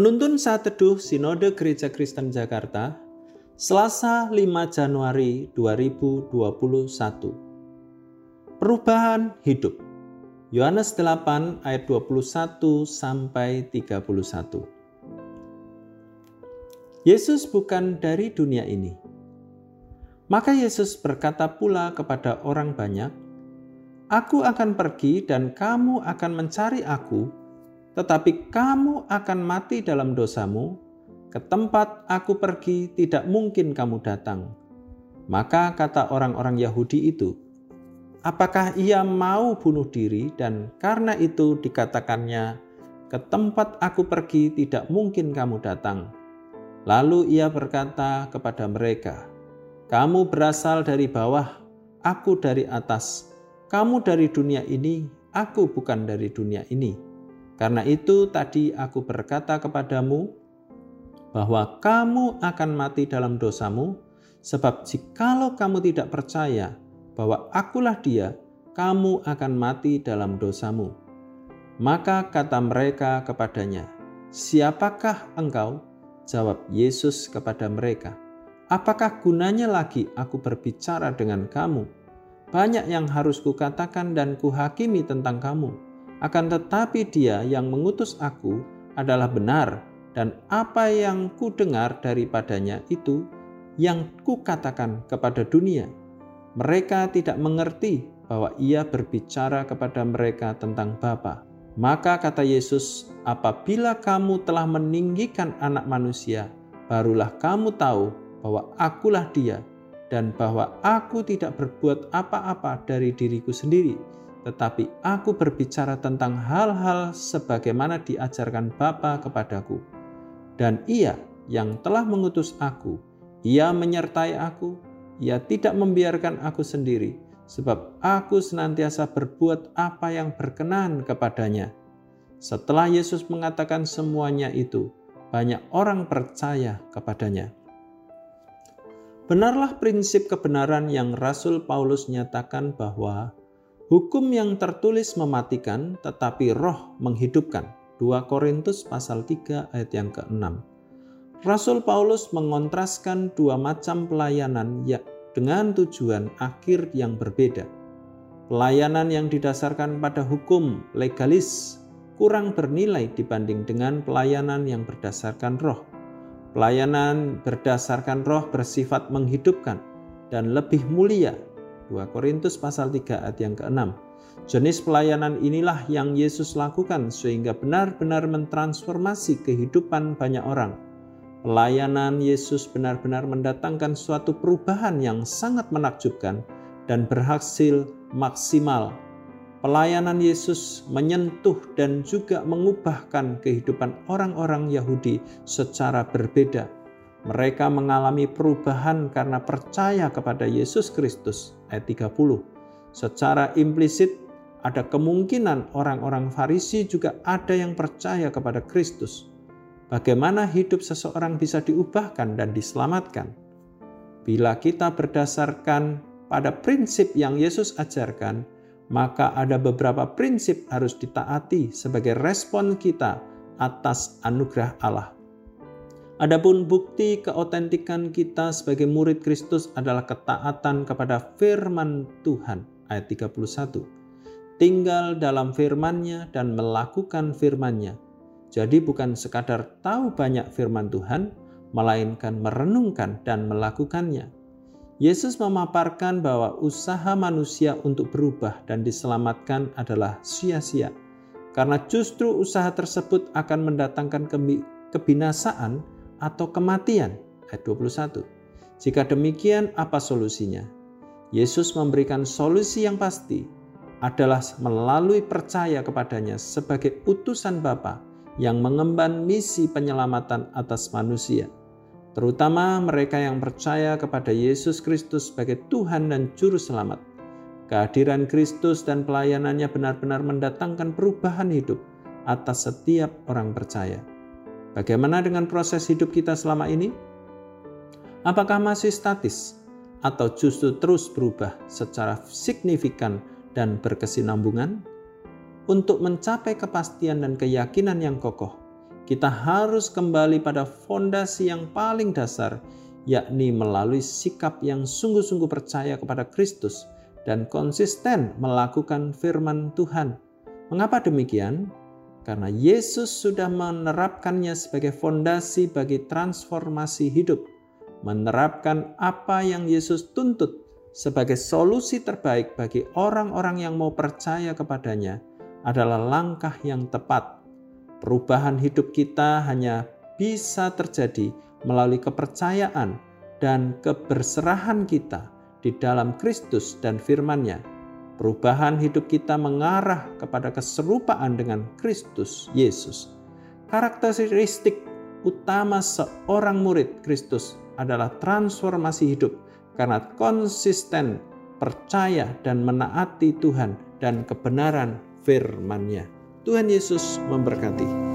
Penuntun saat teduh Sinode Gereja Kristen Jakarta, Selasa 5 Januari 2021. Perubahan hidup. Yohanes 8 ayat 21 sampai 31. Yesus bukan dari dunia ini. Maka Yesus berkata pula kepada orang banyak, Aku akan pergi dan kamu akan mencari aku tetapi kamu akan mati dalam dosamu. Ke tempat aku pergi tidak mungkin kamu datang. Maka kata orang-orang Yahudi itu, apakah ia mau bunuh diri dan karena itu dikatakannya, ke tempat aku pergi tidak mungkin kamu datang. Lalu ia berkata kepada mereka, kamu berasal dari bawah, aku dari atas. Kamu dari dunia ini, aku bukan dari dunia ini. Karena itu tadi aku berkata kepadamu bahwa kamu akan mati dalam dosamu, sebab jikalau kamu tidak percaya bahwa akulah dia, kamu akan mati dalam dosamu. Maka kata mereka kepadanya, Siapakah engkau? Jawab Yesus kepada mereka, Apakah gunanya lagi aku berbicara dengan kamu? Banyak yang harus kukatakan dan kuhakimi tentang kamu akan tetapi Dia yang mengutus aku adalah benar, dan apa yang ku dengar daripadanya itu yang ku katakan kepada dunia. Mereka tidak mengerti bahwa Ia berbicara kepada mereka tentang Bapa. Maka kata Yesus, "Apabila kamu telah meninggikan Anak Manusia, barulah kamu tahu bahwa Akulah Dia." dan bahwa aku tidak berbuat apa-apa dari diriku sendiri, tetapi aku berbicara tentang hal-hal sebagaimana diajarkan Bapa kepadaku. Dan ia yang telah mengutus aku, ia menyertai aku, ia tidak membiarkan aku sendiri, sebab aku senantiasa berbuat apa yang berkenan kepadanya. Setelah Yesus mengatakan semuanya itu, banyak orang percaya kepadanya. Benarlah prinsip kebenaran yang Rasul Paulus nyatakan bahwa Hukum yang tertulis mematikan, tetapi roh menghidupkan. 2 Korintus pasal 3 ayat yang ke-6. Rasul Paulus mengontraskan dua macam pelayanan ya dengan tujuan akhir yang berbeda. Pelayanan yang didasarkan pada hukum legalis kurang bernilai dibanding dengan pelayanan yang berdasarkan roh. Pelayanan berdasarkan roh bersifat menghidupkan dan lebih mulia 2 Korintus pasal 3 ayat yang ke-6. Jenis pelayanan inilah yang Yesus lakukan sehingga benar-benar mentransformasi kehidupan banyak orang. Pelayanan Yesus benar-benar mendatangkan suatu perubahan yang sangat menakjubkan dan berhasil maksimal. Pelayanan Yesus menyentuh dan juga mengubahkan kehidupan orang-orang Yahudi secara berbeda mereka mengalami perubahan karena percaya kepada Yesus Kristus. Ayat 30. Secara implisit ada kemungkinan orang-orang Farisi juga ada yang percaya kepada Kristus. Bagaimana hidup seseorang bisa diubahkan dan diselamatkan? Bila kita berdasarkan pada prinsip yang Yesus ajarkan, maka ada beberapa prinsip harus ditaati sebagai respon kita atas anugerah Allah. Adapun bukti keotentikan kita sebagai murid Kristus adalah ketaatan kepada firman Tuhan. Ayat 31. Tinggal dalam firmannya dan melakukan firmannya. Jadi bukan sekadar tahu banyak firman Tuhan, melainkan merenungkan dan melakukannya. Yesus memaparkan bahwa usaha manusia untuk berubah dan diselamatkan adalah sia-sia. Karena justru usaha tersebut akan mendatangkan kebinasaan atau kematian. Ayat 21. Jika demikian, apa solusinya? Yesus memberikan solusi yang pasti adalah melalui percaya kepadanya sebagai utusan Bapa yang mengemban misi penyelamatan atas manusia, terutama mereka yang percaya kepada Yesus Kristus sebagai Tuhan dan Juru Selamat. Kehadiran Kristus dan pelayanannya benar-benar mendatangkan perubahan hidup atas setiap orang percaya. Bagaimana dengan proses hidup kita selama ini? Apakah masih statis atau justru terus berubah secara signifikan dan berkesinambungan? Untuk mencapai kepastian dan keyakinan yang kokoh, kita harus kembali pada fondasi yang paling dasar, yakni melalui sikap yang sungguh-sungguh percaya kepada Kristus dan konsisten melakukan firman Tuhan. Mengapa demikian? Karena Yesus sudah menerapkannya sebagai fondasi bagi transformasi hidup, menerapkan apa yang Yesus tuntut sebagai solusi terbaik bagi orang-orang yang mau percaya kepadanya adalah langkah yang tepat Perubahan hidup kita hanya bisa terjadi melalui kepercayaan dan keberserahan kita di dalam Kristus dan firman-Nya. Perubahan hidup kita mengarah kepada keserupaan dengan Kristus Yesus. Karakteristik utama seorang murid Kristus adalah transformasi hidup karena konsisten percaya dan menaati Tuhan dan kebenaran firman-Nya. Tuhan Yesus memberkati.